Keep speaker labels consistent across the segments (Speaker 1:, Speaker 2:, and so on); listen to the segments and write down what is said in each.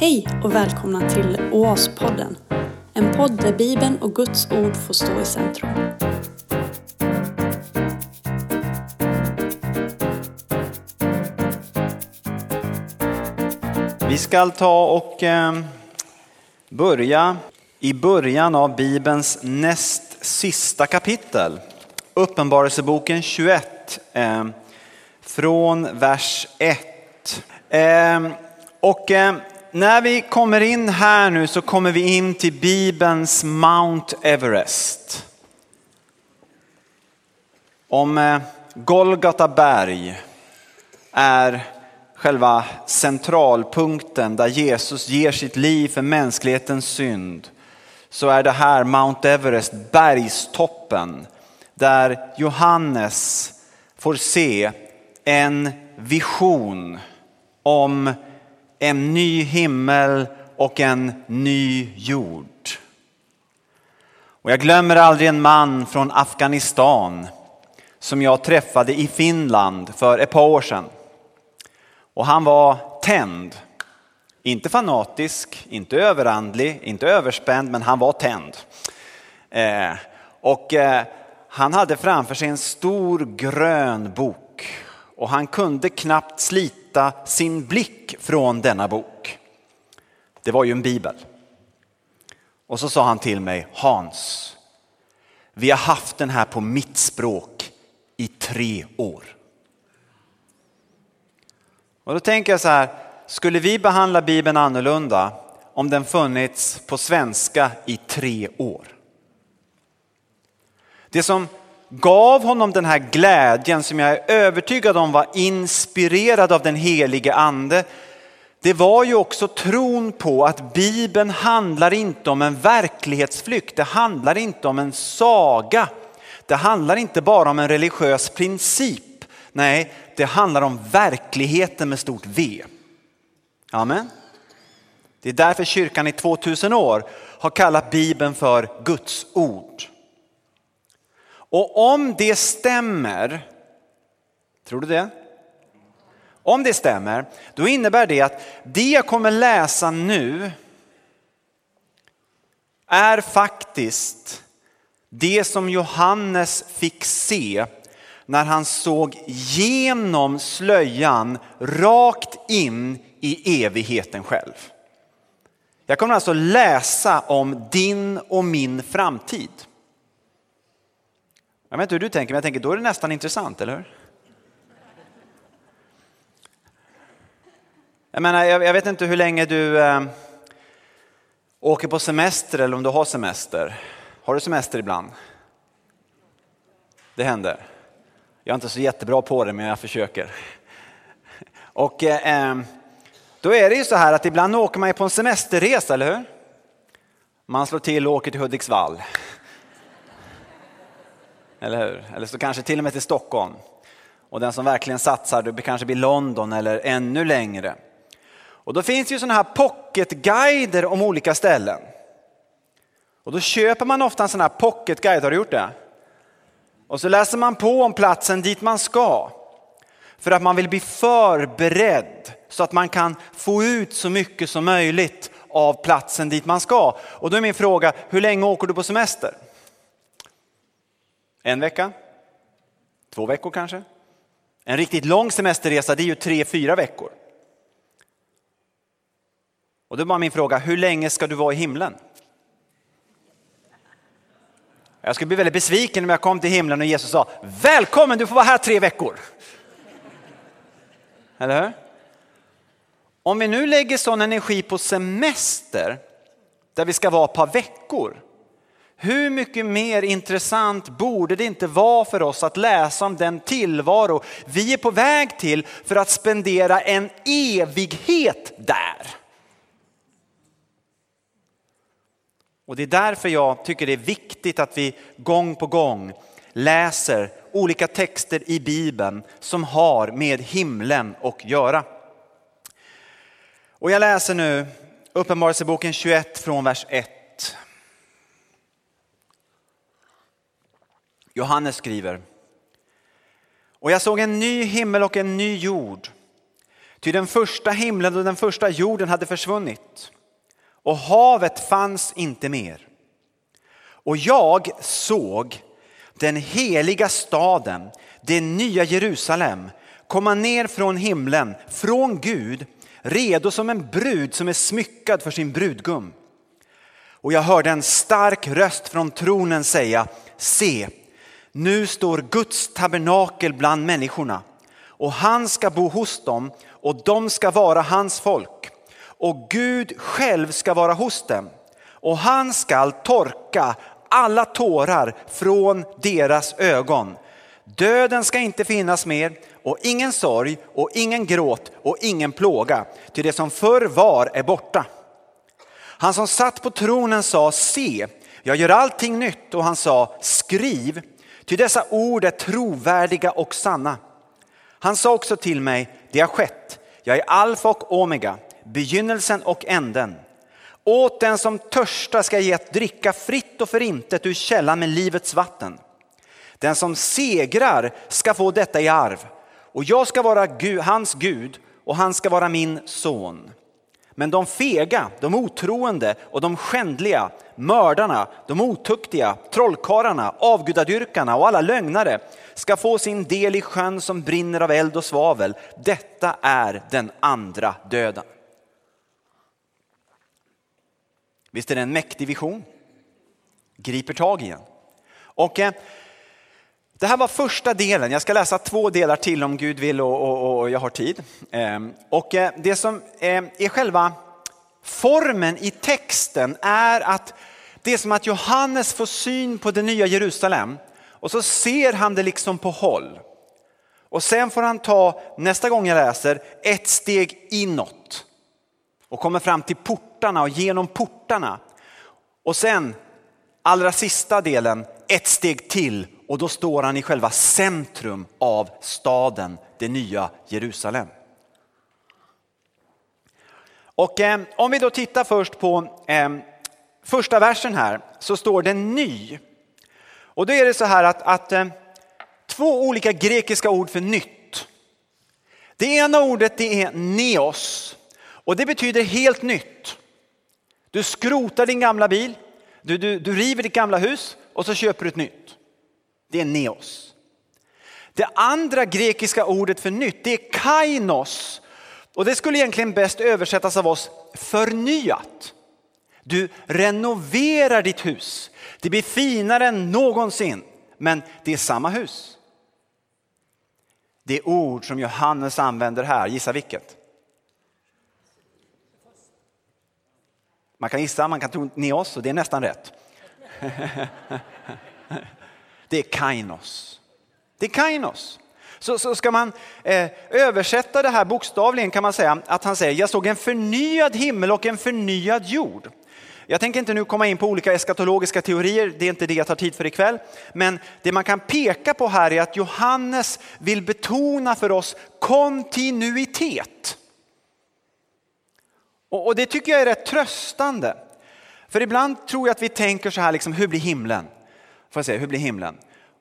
Speaker 1: Hej och välkomna till Oaspodden. En podd där Bibeln och Guds ord får stå i centrum.
Speaker 2: Vi ska ta och ehm, börja i början av Bibelns näst sista kapitel. Uppenbarelseboken 21 ehm, från vers 1. Ehm, och när vi kommer in här nu så kommer vi in till Bibelns Mount Everest. Om eh, Golgata berg är själva centralpunkten där Jesus ger sitt liv för mänsklighetens synd så är det här Mount Everest, bergstoppen, där Johannes får se en vision om en ny himmel och en ny jord. Och jag glömmer aldrig en man från Afghanistan som jag träffade i Finland för ett par år sedan. Och han var tänd. Inte fanatisk, inte överandlig, inte överspänd, men han var tänd. Eh, och eh, han hade framför sig en stor grön bok och han kunde knappt slita sin blick från denna bok. Det var ju en bibel. Och så sa han till mig, Hans, vi har haft den här på mitt språk i tre år. Och då tänker jag så här, skulle vi behandla Bibeln annorlunda om den funnits på svenska i tre år? Det som gav honom den här glädjen som jag är övertygad om var inspirerad av den helige ande. Det var ju också tron på att Bibeln handlar inte om en verklighetsflykt, det handlar inte om en saga. Det handlar inte bara om en religiös princip. Nej, det handlar om verkligheten med stort V. Amen. Det är därför kyrkan i 2000 år har kallat Bibeln för Guds ord. Och om det stämmer, tror du det? Om det stämmer, då innebär det att det jag kommer läsa nu är faktiskt det som Johannes fick se när han såg genom slöjan rakt in i evigheten själv. Jag kommer alltså läsa om din och min framtid. Jag vet inte hur du tänker, men jag tänker då är det nästan intressant, eller hur? Jag menar, jag, vet inte hur länge du eh, åker på semester eller om du har semester. Har du semester ibland? Det händer. Jag är inte så jättebra på det, men jag försöker. Och eh, eh då är det ju så här att ibland åker man på en semesterresa, eller hur? Man slår till och åker till Hudiksvall. Eller hur? Eller så kanske till och med till Stockholm. Och den som verkligen satsar, det kanske blir London eller ännu längre. Och då finns det ju sådana här pocketguider om olika ställen. Och då köper man ofta en sån här pocketguide, har du gjort det? Och så läser man på om platsen dit man ska. För att man vill bli förberedd så att man kan få ut så mycket som möjligt av platsen dit man ska. Och då är min fråga, hur länge åker du på semester? En vecka? Två veckor kanske? En riktigt lång semesterresa det är ju tre, fyra veckor. Och då var min fråga, hur länge ska du vara i himlen? Jag skulle bli väldigt besviken om jag kom till himlen och Jesus sa, välkommen du får vara här tre veckor. Eller hur? Om vi nu lägger sån energi på semester, där vi ska vara ett par veckor, hur mycket mer intressant borde det inte vara för oss att läsa om den tillvaro vi är på väg till för att spendera en evighet där? Och det är därför jag tycker det är viktigt att vi gång på gång läser olika texter i Bibeln som har med himlen att göra. Och jag läser nu Uppenbarelseboken 21 från vers 1. Johannes skriver. Och jag såg en ny himmel och en ny jord. Ty den första himlen och den första jorden hade försvunnit och havet fanns inte mer. Och jag såg den heliga staden, det nya Jerusalem, komma ner från himlen, från Gud, redo som en brud som är smyckad för sin brudgum. Och jag hörde en stark röst från tronen säga, se, nu står Guds tabernakel bland människorna. Och han ska bo hos dem och de ska vara hans folk. Och Gud själv ska vara hos dem. Och han ska torka alla tårar från deras ögon. Döden ska inte finnas mer och ingen sorg och ingen gråt och ingen plåga, till det som förr var är borta. Han som satt på tronen sa, se, jag gör allting nytt. Och han sa, skriv, ty dessa ord är trovärdiga och sanna. Han sa också till mig, det har skett, jag är alfa och omega, begynnelsen och änden. Åt den som törstar ska jag ge att dricka fritt och förintet ur källan med livets vatten. Den som segrar ska få detta i arv och jag ska vara Gud, hans Gud och han ska vara min son. Men de fega, de otroende och de skändliga, mördarna, de otuktiga, trollkarlarna, avgudadyrkarna och alla lögnare ska få sin del i sjön som brinner av eld och svavel. Detta är den andra döden. Visst är det en mäktig vision? Griper tag i en. Och eh, det här var första delen. Jag ska läsa två delar till om Gud vill och, och, och jag har tid. Ehm, och eh, det som eh, är själva formen i texten är att det är som att Johannes får syn på det nya Jerusalem och så ser han det liksom på håll. Och sen får han ta, nästa gång jag läser, ett steg inåt och kommer fram till portarna och genom portarna. Och sen allra sista delen, ett steg till och då står han i själva centrum av staden, det nya Jerusalem. Och eh, om vi då tittar först på eh, första versen här så står det ny. Och då är det så här att, att eh, två olika grekiska ord för nytt. Det ena ordet det är neos och det betyder helt nytt. Du skrotar din gamla bil, du, du, du river ditt gamla hus och så köper du ett nytt. Det är neos. Det andra grekiska ordet för nytt det är kainos och det skulle egentligen bäst översättas av oss förnyat. Du renoverar ditt hus. Det blir finare än någonsin, men det är samma hus. Det ord som Johannes använder här, gissa vilket? Man kan gissa, man kan tro neos och det är nästan rätt. det är kainos. Det är kainos. Så, så ska man eh, översätta det här bokstavligen kan man säga att han säger, jag såg en förnyad himmel och en förnyad jord. Jag tänker inte nu komma in på olika eskatologiska teorier, det är inte det jag tar tid för ikväll. Men det man kan peka på här är att Johannes vill betona för oss kontinuitet. Och, och det tycker jag är rätt tröstande. För ibland tror jag att vi tänker så här, liksom, hur blir himlen? Får jag säga, hur blir himlen?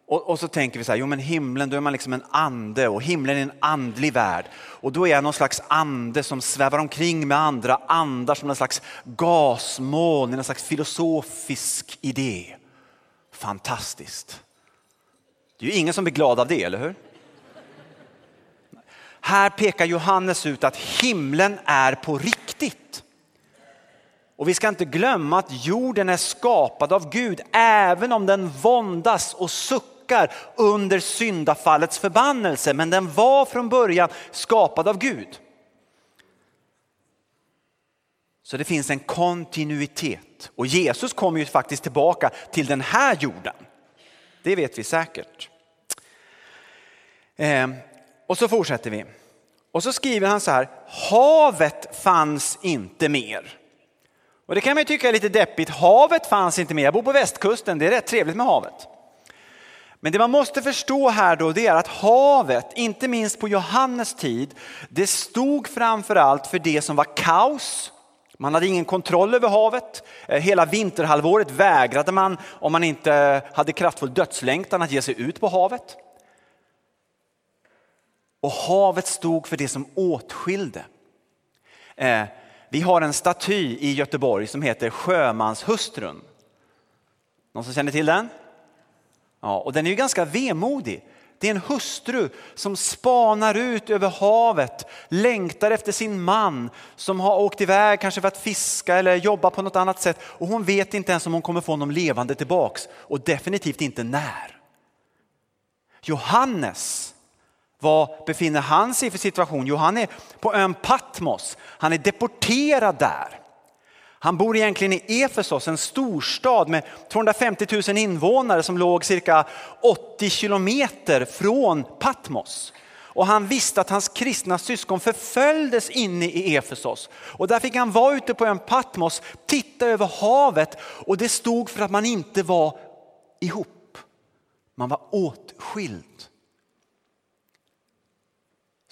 Speaker 2: Och, och, så tänker vi så här, jo men himlen, då är man liksom en ande och himlen är en andlig värld. Och då är jag någon slags ande som svävar omkring med andra andar som en slags gasmoln, en slags filosofisk idé. Fantastiskt. Det är ju ingen som blir glad av det, eller hur? Här pekar Johannes ut att himlen är på riktigt. Och vi ska inte glömma att jorden är skapad av Gud även om den våndas och suckar under syndafallets förbannelse. Men den var från början skapad av Gud. Så det finns en kontinuitet och Jesus kommer ju faktiskt tillbaka till den här jorden. Det vet vi säkert. Eh, och så fortsätter vi. Och så skriver han så här, havet fanns inte mer. Och det kan man ju tycka är lite deppigt, havet fanns inte med. Jag bor på västkusten, det är rätt trevligt med havet. Men det man måste förstå här då det är att havet, inte minst på Johannes tid, det stod framförallt för det som var kaos. Man hade ingen kontroll över havet. Eh, hela vinterhalvåret vägrade man, om man inte hade kraftfull dödslängtan, att ge sig ut på havet. Och havet stod för det som åtskilde. Eh, vi har en staty i Göteborg som heter Sjömanshustrun. Någon som känner till den? Ja, och den är ju ganska vemodig. Det är en hustru som spanar ut över havet, längtar efter sin man som har åkt iväg kanske för att fiska eller jobba på något annat sätt och hon vet inte ens om hon kommer få honom levande tillbaks och definitivt inte när. Johannes, vad befinner han sig i för situation? Jo, han är på ön Patmos. Han är deporterad där. Han bor egentligen i Efesos, en storstad med 250 000 invånare som låg cirka 80 kilometer från Patmos. Och han visste att hans kristna syskon förföljdes inne i Efesos. Och där fick han vara ute på ön Patmos, titta över havet och det stod för att man inte var ihop. Man var åtskild.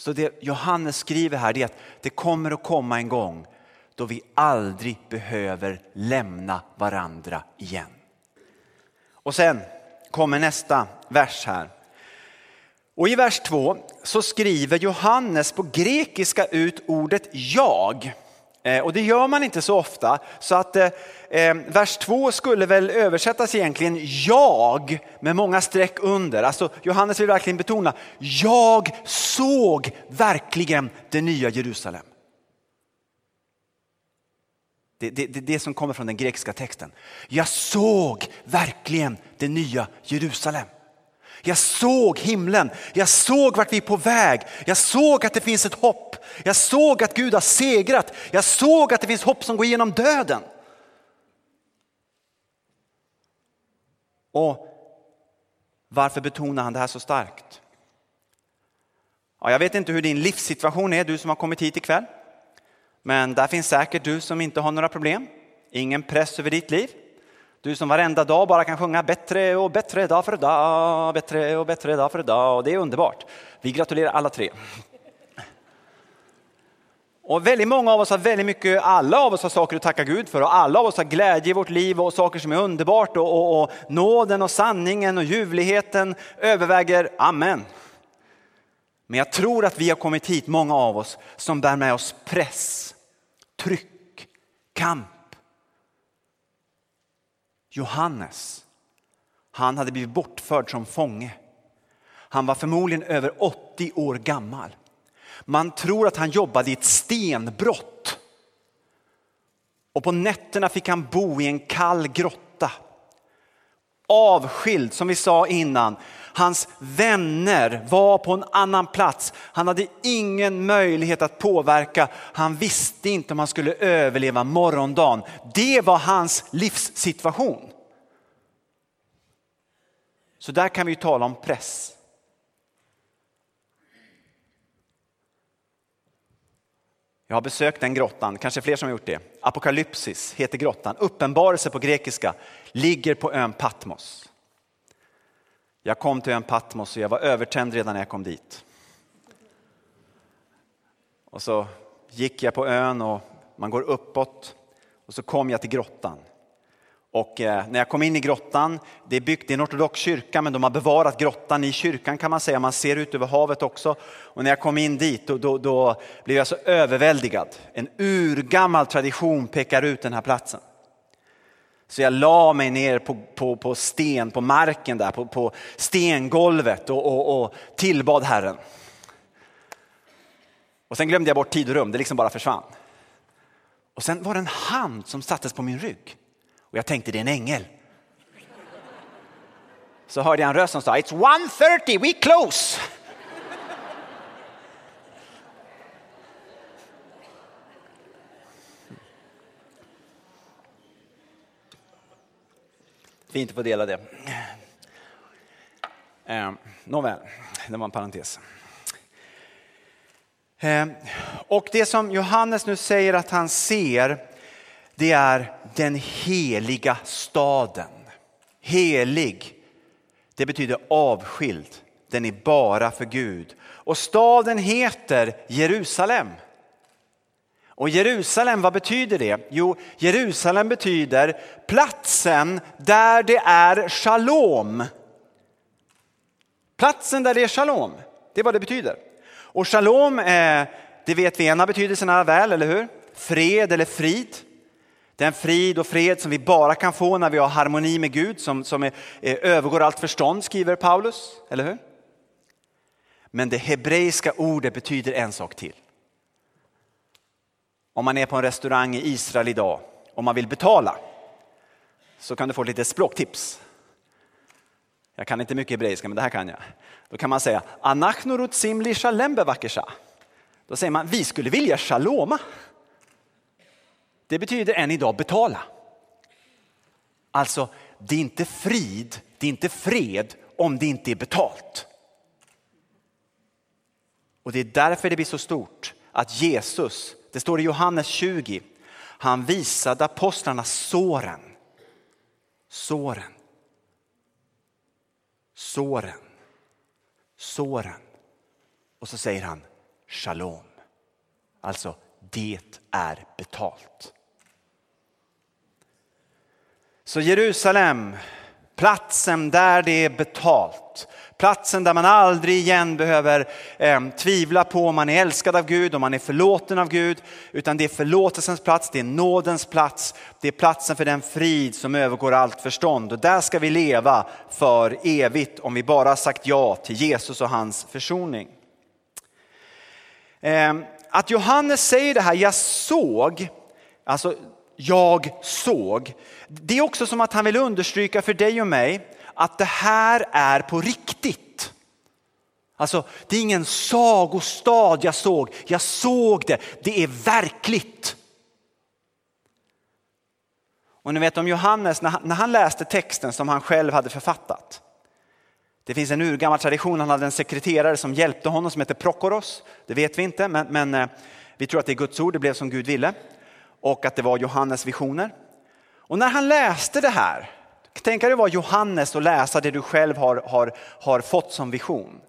Speaker 2: Så det Johannes skriver här är att det kommer att komma en gång då vi aldrig behöver lämna varandra igen. Och sen kommer nästa vers här. Och i vers 2 så skriver Johannes på grekiska ut ordet jag. Eh, och det gör man inte så ofta. Så att eh, eh vers 2 skulle väl översättas egentligen jag med många streck under. Alltså Johannes vill verkligen betona, jag såg verkligen det nya Jerusalem. Det är det, det, det som kommer från den grekiska texten. Jag såg verkligen det nya Jerusalem. Jag såg himlen, jag såg vart vi är på väg, jag såg att det finns ett hopp, jag såg att Gud har segrat, jag såg att det finns hopp som går igenom döden. Och varför betonar han det här så starkt? Ja, jag vet inte hur din livssituation är, du som har kommit hit ikväll. Men där finns säkert du som inte har några problem, ingen press över ditt liv. Du som varenda dag bara kan sjunga bättre och bättre dag för dag, bättre och bättre dag för dag. Och det är underbart. Vi gratulerar alla tre. Och väldigt många av oss har väldigt mycket, alla av oss har saker att tacka Gud för och alla av oss har glädje i vårt liv och saker som är underbart och, och, och nåden och sanningen och ljuvligheten överväger. Amen. Men jag tror att vi har kommit hit, många av oss, som bär med oss press tryck, kamp. Johannes, han hade blivit bortförd som fånge. Han var förmodligen över 80 år gammal. Man tror att han jobbade i ett stenbrott. Och på nätterna fick han bo i en kall grotta. Avskild, som vi sa innan, Hans vänner var på en annan plats. Han hade ingen möjlighet att påverka. Han visste inte om han skulle överleva morgondagen. Det var hans livssituation. Så där kan vi tala om press. Jag har besökt den grottan, kanske fler som har gjort det. Apokalypsis heter grottan. Uppenbarelse på grekiska ligger på ön Patmos. Jag kom till ön Patmos och jag var övertänd redan när jag kom dit. Och så gick jag på ön och man går uppåt och så kom jag till grottan. Och eh, när jag kom in i grottan, det är byggt, i en ortodox kyrka men de har bevarat grottan i kyrkan kan man säga, man ser ut över havet också. Och när jag kom in dit då, då, då blev jag så överväldigad. En urgammal tradition pekar ut den här platsen. Så jag la mig ner på, på, på sten, på marken där, på, på stengolvet och, och, och tillbad Herren. Och sen glömde jag bort tid och rum, det liksom bara försvann. Och sen var det en hand som sattes på min rygg. Och jag tänkte det är en ängel. Så hörde jag en röst som sa It's 1.30, we close. Fint att få dela det. Eh, nåväl, det var en parentes. Eh, och det som Johannes nu säger att han ser, det är den heliga staden. Helig, det betyder avskild. Den är bara för Gud. Och staden heter Jerusalem. Och Jerusalem, vad betyder det? Jo, Jerusalem betyder platsen där det är shalom. Platsen där det är shalom, det är vad det betyder. Och shalom, eh, det vet vi en av betydelserna väl, eller hur? Fred eller frid. Den frid och fred som vi bara kan få när vi har harmoni med Gud, som, som är, är, övergår allt förstånd, skriver Paulus. Eller hur? Men det hebreiska ordet betyder en sak till. Om man är på en restaurang i Israel idag och man vill betala så kan du få lite språktips. Jag kan inte mycket hebreiska, men det här kan jag. Då kan man säga Anachnu rutzim li shalem bevakesha. Då säger man vi skulle vilja shaloma. Det betyder än idag betala. Alltså, det är inte frid, det är inte fred om det inte är betalt. Och det är därför det blir så stort att Jesus, det står i Johannes 20, han visade apostlarna såren. Såren. Såren. Såren. Och så säger han shalom. Alltså, det är betalt. Så Jerusalem, platsen där det är betalt. Platsen där man aldrig igen behöver eh, tvivla på om man är älskad av Gud, om man är förlåten av Gud. Utan det är förlåtelsens plats, det är nådens plats. Det är platsen för den frid som övergår allt förstånd. Och där ska vi leva för evigt om vi bara sagt ja till Jesus och hans försoning. Eh, att Johannes säger det här, jag såg, alltså jag såg. Det är också som att han vill understryka för dig och mig att det här är på riktigt. Alltså, det är ingen sagostad jag såg, jag såg det, det är verkligt. Och ni vet om Johannes, när han, när han läste texten som han själv hade författat. Det finns en urgammal tradition, han hade en sekreterare som hjälpte honom som heter Prokoros. Det vet vi inte, men, men eh, vi tror att det är Guds ord, det blev som Gud ville. Och att det var Johannes visioner. Och när han läste det här, tänk dig det var Johannes och läsa det du själv har, har, har fått som vision.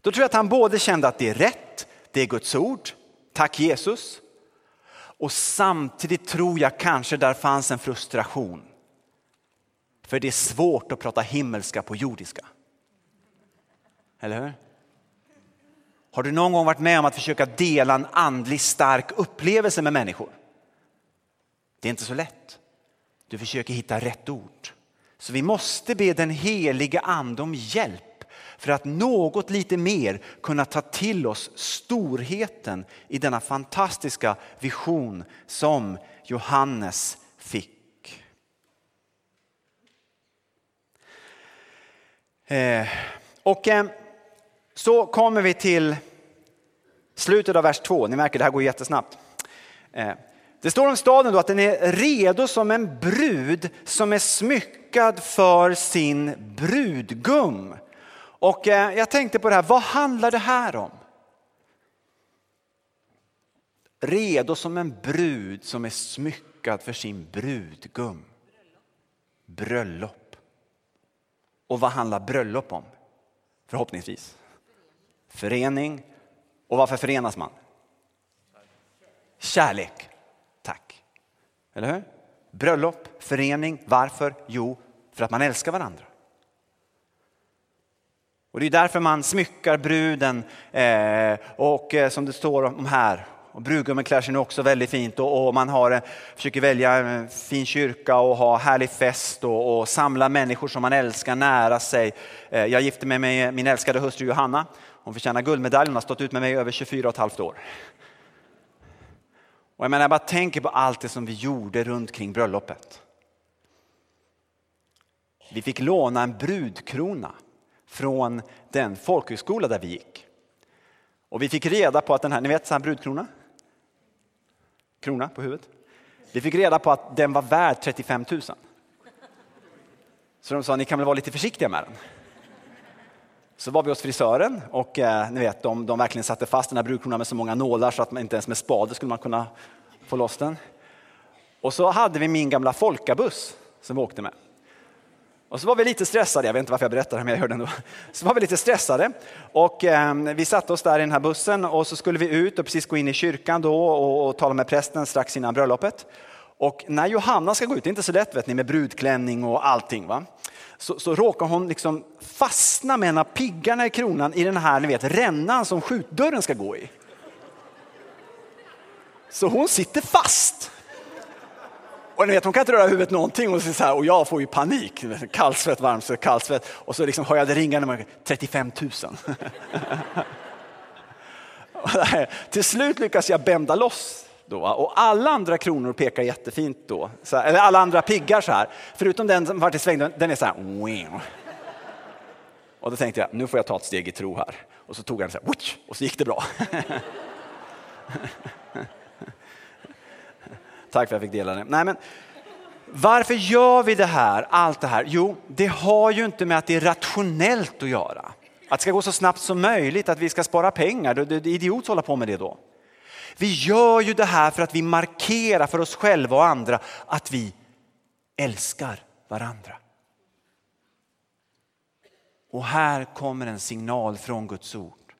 Speaker 2: Då tror jag att han både kände att det är rätt, det är Guds ord, tack Jesus. Och samtidigt tror jag kanske där fanns en frustration. För det är svårt att prata himmelska på jordiska. Eller hur? Har du någon gång varit med om att försöka dela en andlig stark upplevelse med människor? Det är inte så lätt. Du försöker hitta rätt ord. Så vi måste be den heliga ande om hjälp för att något lite mer kunna ta till oss storheten i denna fantastiska vision som Johannes fick. Eh, och eh, så kommer vi till slutet av vers 2. Ni märker det här går jättesnabbt. Eh, det står om staden då att den är redo som en brud som är smyckad för sin brudgum. Och eh, jag tänkte på det här, vad handlar det här om? Redo som en brud som är smyckad för sin brudgum. Bröllop. Och vad handlar bröllop om? Förhoppningsvis. Förening. Och varför förenas man? Kärlek. Eller hur? Bröllop, förening. Varför? Jo, för att man älskar varandra. Och Det är därför man smyckar bruden eh, och eh, som det står om här. Och brudgummen klär sig nu också väldigt fint och, och man har, eh, försöker välja en fin kyrka och ha härlig fest och, och samla människor som man älskar nära sig. Eh, jag gifte mig med min älskade hustru Johanna. Hon förtjänar guldmedalj, hon har stått ut med mig i över 24 och ett halvt år. Och jag, menar, jag bara tänker på allt det som vi gjorde runt kring bröllopet. Vi fick låna en brudkrona från den folkhögskola där vi gick. Och vi fick reda på att den här, ni vet sån här brudkrona? Krona på huvudet. Vi fick reda på att den var värd 35 000. Så de sa, ni kan väl vara lite försiktiga med den. Så var vi hos frisören och eh, ni vet, de, de verkligen satte fast den här brudkronan med så många nålar så att man inte ens med spade skulle man kunna få loss den. Och så hade vi min gamla folkabuss som vi åkte med. Och så var vi lite stressade, jag vet inte varför jag berättar det men jag gör det ändå. Så var vi lite stressade och eh, vi satte oss där i den här bussen och så skulle vi ut och precis gå in i kyrkan då och, och tala med prästen strax innan bröllopet. Och när Johanna ska gå ut, det är inte så lätt vet ni med brudklänning och allting. Va? Så, så råkar hon liksom fastna med en av piggarna i kronan i den här ni vet, rännan som skjutdörren ska gå i. Så hon sitter fast. Och ni vet, hon kan inte röra huvudet någonting och, så här, och jag får ju panik. Kallsvett, varmsvett, kallsvett. Och så liksom hör jag det ringande 35 000. Till slut lyckas jag bända loss då, och alla andra kronor pekar jättefint då. Så, eller alla andra piggar så här. Förutom den som varit i sväng, den är så här. Och då tänkte jag, nu får jag ta ett steg i tro här. Och så tog jag den så här, och så gick det bra. Tack för att jag fick dela det. Nej, men, varför gör vi det här, allt det här? Jo, det har ju inte med att det är rationellt att göra. Att det ska gå så snabbt som möjligt, att vi ska spara pengar. Det är idiot att hålla på med det då. Vi gör ju det här för att vi markerar för oss själva och andra att vi älskar varandra. Och här kommer en signal från Guds ord.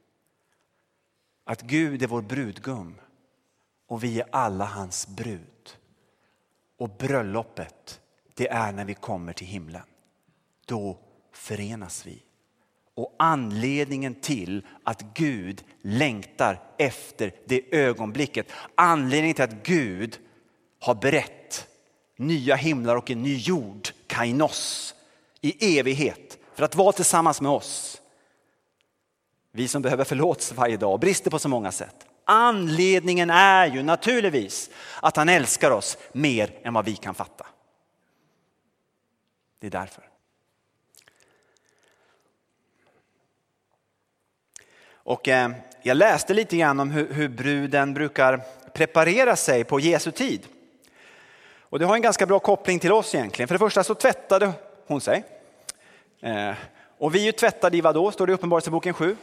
Speaker 2: Att Gud är vår brudgum och vi är alla hans brud. Och bröllopet, det är när vi kommer till himlen. Då förenas vi. Och anledningen till att Gud längtar efter det ögonblicket, anledningen till att Gud har berett nya himlar och en ny jord, kainos, i evighet för att vara tillsammans med oss. Vi som behöver förlåtelse varje dag och brister på så många sätt. Anledningen är ju naturligtvis att han älskar oss mer än vad vi kan fatta. Det är därför. Och eh, jag läste lite grann om hur, hur bruden brukar preparera sig på Jesu tid. Och det har en ganska bra koppling till oss egentligen. För det första så tvättade hon sig. Eh, och vi är ju tvättade i vad då? Står det i Uppenbarelseboken 7.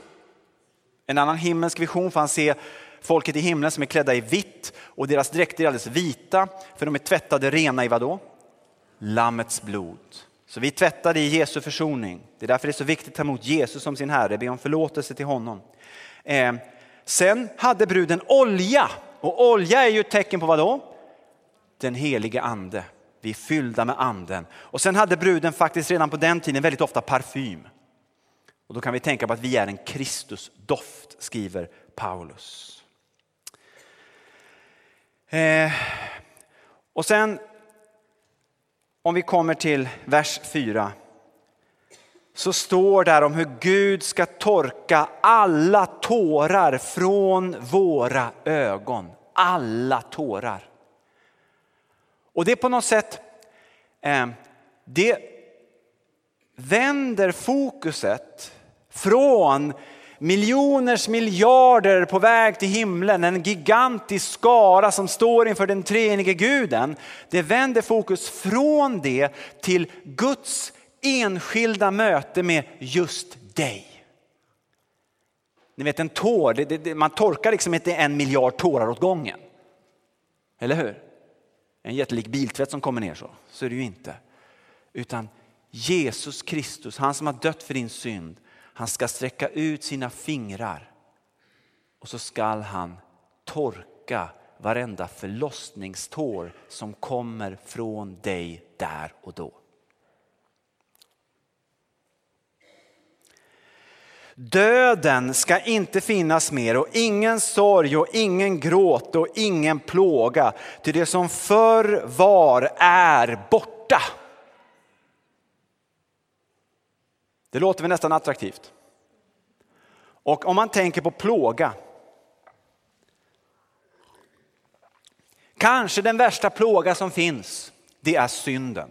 Speaker 2: En annan himmelsk vision får han se folket i himlen som är klädda i vitt och deras dräkter är alldeles vita för de är tvättade rena i vad då? Lammets blod. Så vi tvättade i Jesu försoning. Det är därför det är så viktigt att ta emot Jesus som sin Herre, be om förlåtelse till honom. Eh, sen hade bruden olja och olja är ju ett tecken på vad då? Den helige ande. Vi är fyllda med anden. Och sen hade bruden faktiskt redan på den tiden väldigt ofta parfym. Och då kan vi tänka på att vi är en Kristusdoft, skriver Paulus. Eh, och sen om vi kommer till vers 4 så står där om hur Gud ska torka alla tårar från våra ögon. Alla tårar. Och det är på något sätt, eh, det vänder fokuset från miljoners miljarder på väg till himlen, en gigantisk skara som står inför den treenige guden. Det vänder fokus från det till Guds enskilda möte med just dig. Ni vet en tår, det, det, man torkar liksom inte en miljard tårar åt gången. Eller hur? En jättelik biltvätt som kommer ner så, så är det ju inte. Utan Jesus Kristus, han som har dött för din synd, han ska sträcka ut sina fingrar och så skall han torka varenda förlossningstår som kommer från dig där och då. Döden ska inte finnas mer och ingen sorg och ingen gråt och ingen plåga. Till det som förr var är borta. Det låter väl nästan attraktivt. Och om man tänker på plåga. Kanske den värsta plåga som finns, det är synden.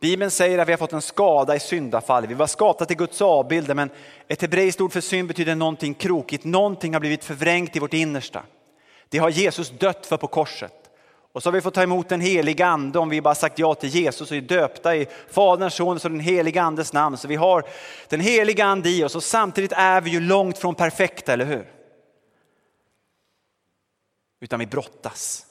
Speaker 2: Bibeln säger att vi har fått en skada i syndafall. Vi var skapade till Guds avbilder men ett hebreiskt ord för synd betyder någonting krokigt. Någonting har blivit förvrängt i vårt innersta. Det har Jesus dött för på korset. Och så har vi fått ta emot den heliga ande om vi bara sagt ja till Jesus och är döpta i Faderns, Sonens och den heliga andes namn. Så vi har den heliga ande i oss och samtidigt är vi ju långt från perfekta, eller hur? Utan vi brottas.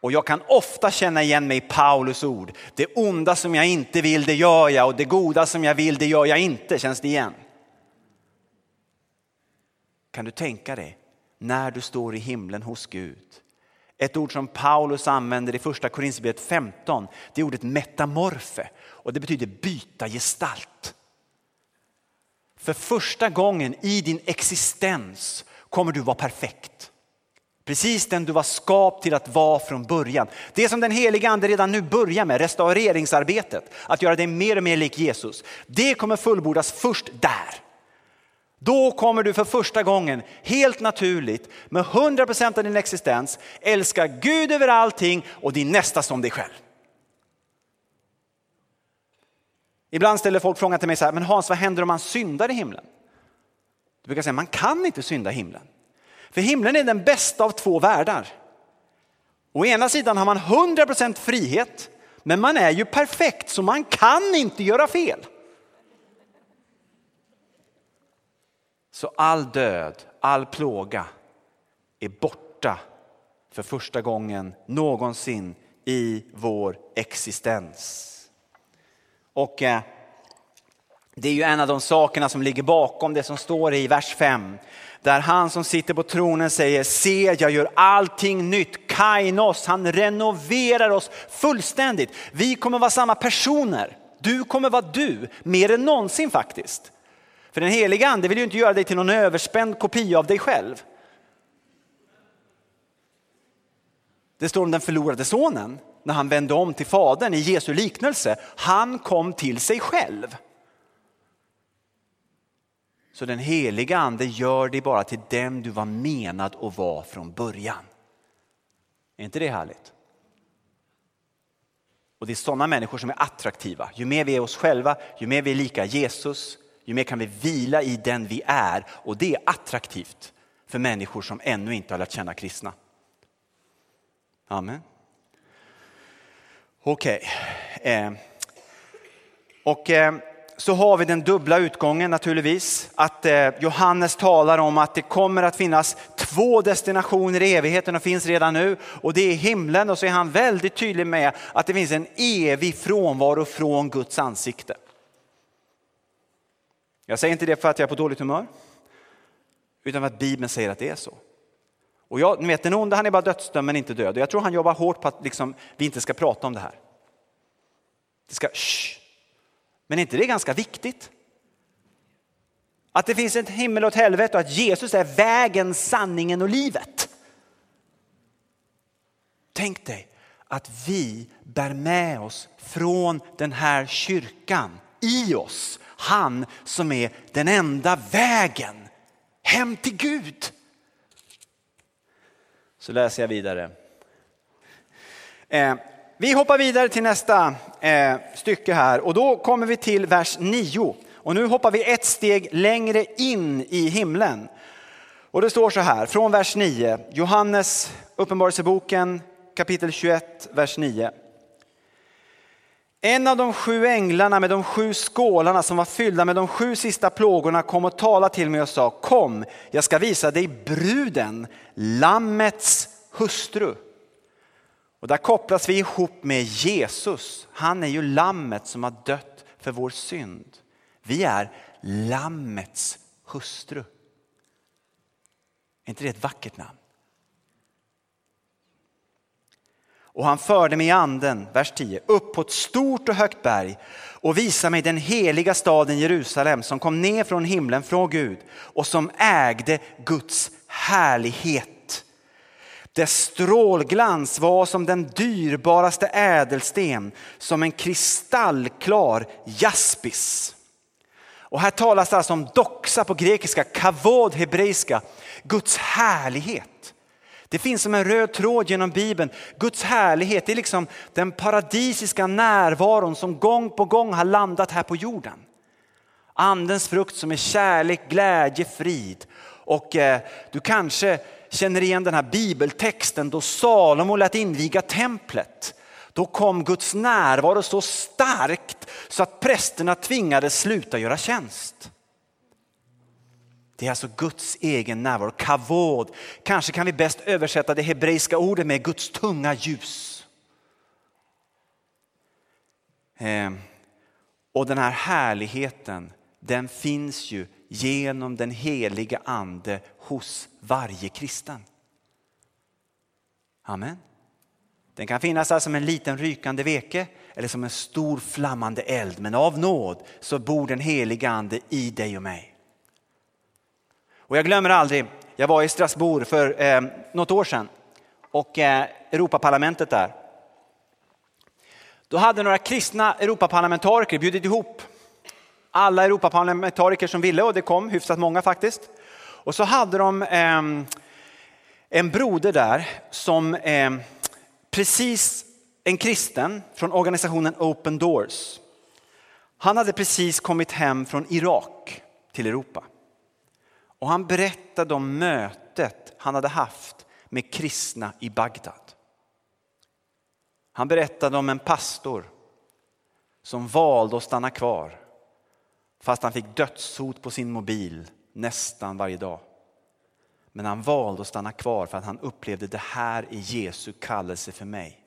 Speaker 2: Och jag kan ofta känna igen mig i Paulus ord. Det onda som jag inte vill, det gör jag och det goda som jag vill, det gör jag inte. Känns det igen? Kan du tänka dig när du står i himlen hos Gud. Ett ord som Paulus använder i första Korinthierbrevet 15, det är ordet metamorfe och det betyder byta gestalt. För första gången i din existens kommer du vara perfekt. Precis den du var skapt till att vara från början. Det som den heliga ande redan nu börjar med, restaureringsarbetet, att göra dig mer och mer lik Jesus. Det kommer fullbordas först där. Då kommer du för första gången helt naturligt med 100% av din existens älska Gud över allting och din nästa som dig själv. Ibland ställer folk frågan till mig så här, men Hans vad händer om man syndar i himlen? Du brukar säga man kan inte synda i himlen. För himlen är den bästa av två världar. Å ena sidan har man 100% frihet, men man är ju perfekt så man kan inte göra fel. Så all död, all plåga är borta för första gången någonsin i vår existens. Och eh, det är ju en av de sakerna som ligger bakom det som står i vers 5. Där han som sitter på tronen säger, se jag gör allting nytt, kainos, han renoverar oss fullständigt. Vi kommer vara samma personer, du kommer vara du, mer än någonsin faktiskt. För den heliga ande vill ju inte göra dig till någon överspänd kopia av dig själv. Det står om den förlorade sonen när han vände om till fadern i Jesu liknelse. Han kom till sig själv. Så den heliga ande gör dig bara till den du var menad att vara från början. Är inte det härligt? Och det är sådana människor som är attraktiva. Ju mer vi är oss själva, ju mer vi är lika Jesus, ju mer kan vi vila i den vi är. Och det är attraktivt för människor som ännu inte har lärt känna kristna. Amen. Okej. Okay. Eh. Och eh, så har vi den dubbla utgången naturligtvis. Att eh, Johannes talar om att det kommer att finnas två destinationer i evigheten och finns redan nu. Och det är himlen och så är han väldigt tydlig med att det finns en evig frånvaro från Guds ansikte. Jag säger inte det för att jag är på dåligt humör. Utan för att Bibeln säger att det är så. Och jag, ni vet, den onde han är bara dödsdömd men inte död. Och jag tror han jobbar hårt på att liksom, vi inte ska prata om det här. Det ska, shh. Men är inte det ganska viktigt? Att det finns ett himmel och ett helvete och att Jesus är vägen, sanningen och livet. Tänk dig att vi bär med oss från den här kyrkan i oss han som är den enda vägen hem till Gud. Så läser jag vidare. Eh, vi hoppar vidare till nästa eh, stycke här och då kommer vi till vers 9. Och nu hoppar vi ett steg längre in i himlen. Och det står så här från vers 9, Johannes uppenbarelseboken kapitel 21, vers 9. En av de sju änglarna med de sju skålarna som var fyllda med de sju sista plågorna kom och talade till mig och sa kom, jag ska visa dig bruden, lammets hustru. Och där kopplas vi ihop med Jesus. Han är ju lammet som har dött för vår synd. Vi är lammets hustru. Är inte det ett vackert namn? Och han förde mig i anden, vers 10, upp på ett stort och högt berg och visade mig den heliga staden Jerusalem som kom ner från himlen från Gud och som ägde Guds härlighet. Dess strålglans var som den dyrbaraste ädelsten, som en kristallklar jaspis. Och här talas det alltså om doxa på grekiska, kavod hebreiska, Guds härlighet. Det finns som en röd tråd genom Bibeln. Guds härlighet är liksom den paradisiska närvaron som gång på gång har landat här på jorden. Andens frukt som är kärlek, glädje, frid. Och eh, du kanske känner igen den här bibeltexten då Salomo lät inviga templet. Då kom Guds närvaro så starkt så att prästerna tvingades sluta göra tjänst. Det är alltså Guds egen närvaro, kavod. Kanske kan vi bäst översätta det hebreiska ordet med Guds tunga ljus. Ehm, och den här härligheten, den finns ju genom den heliga ande hos varje kristen. Amen. Den kan finnas där som en liten rykande veke eller som en stor flammande eld. Men av nåd så bor den heliga ande i dig och mig. Och jag glömmer aldrig, jag var i Strasbourg för eh, något år sedan och eh, Europaparlamentet där. Då hade några kristna Europaparlamentariker bjudit ihop alla Europaparlamentariker som ville och det kom hyfsat många faktiskt. Och så hade de eh, en broder där som eh, precis en kristen från organisationen Open Doors. Han hade precis kommit hem från Irak till Europa. Och han berättade om mötet han hade haft med kristna i Bagdad. Han berättade om en pastor som valde att stanna kvar fast han fick dödshot på sin mobil nästan varje dag. Men han valde att stanna kvar för att han upplevde det här är Jesu kallelse för mig.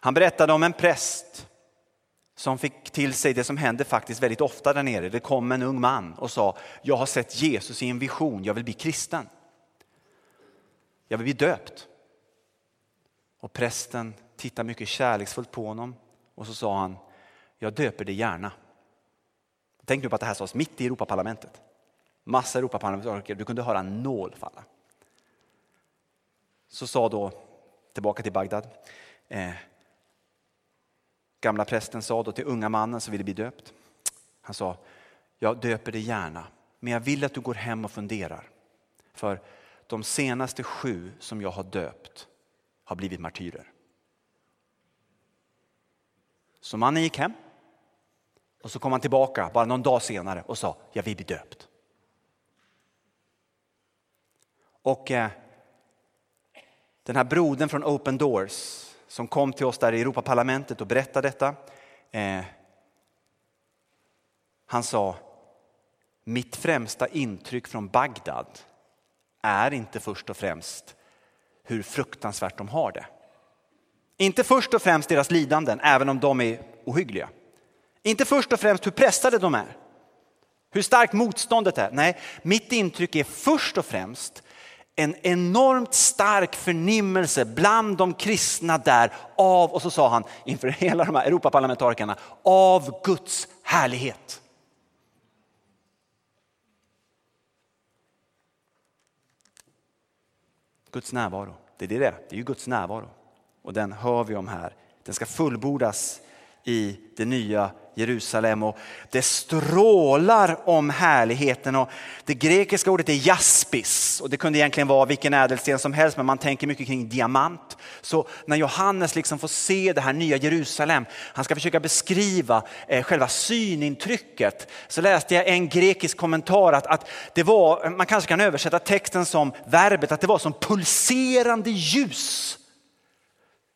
Speaker 2: Han berättade om en präst som fick till sig det som händer faktiskt väldigt ofta där nere. Det kom en ung man och sa, jag har sett Jesus i en vision, jag vill bli kristen. Jag vill bli döpt. Och prästen tittade mycket kärleksfullt på honom och så sa han, jag döper dig gärna. Tänk nu på att det här sades mitt i Europaparlamentet. Massa Europaparlamentariker, du kunde höra en nål falla. Så sa då, tillbaka till Bagdad, eh, gamla prästen sa då till unga mannen som ville bli döpt. Han sa, jag döper dig gärna, men jag vill att du går hem och funderar. För de senaste sju som jag har döpt har blivit martyrer. Så mannen gick hem och så kom han tillbaka bara någon dag senare och sa, jag vill bli döpt. Och eh, den här brodern från Open Doors som kom till oss där i Europaparlamentet och berättade detta. Eh, han sa, mitt främsta intryck från Bagdad är inte först och främst hur fruktansvärt de har det. Inte först och främst deras lidanden, även om de är ohyggliga. Inte först och främst hur pressade de är, hur starkt motståndet är. Nej, mitt intryck är först och främst en enormt stark förnimmelse bland de kristna där av, och så sa han inför hela de här Europaparlamentarikerna, av Guds härlighet. Guds närvaro, det är det det är, det är ju Guds närvaro. Och den hör vi om här. Den ska fullbordas i det nya Jerusalem och det strålar om härligheten. Och det grekiska ordet är jaspis och det kunde egentligen vara vilken ädelsten som helst men man tänker mycket kring diamant. Så när Johannes liksom får se det här nya Jerusalem, han ska försöka beskriva eh, själva synintrycket. Så läste jag en grekisk kommentar att, att det var, man kanske kan översätta texten som verbet, att det var som pulserande ljus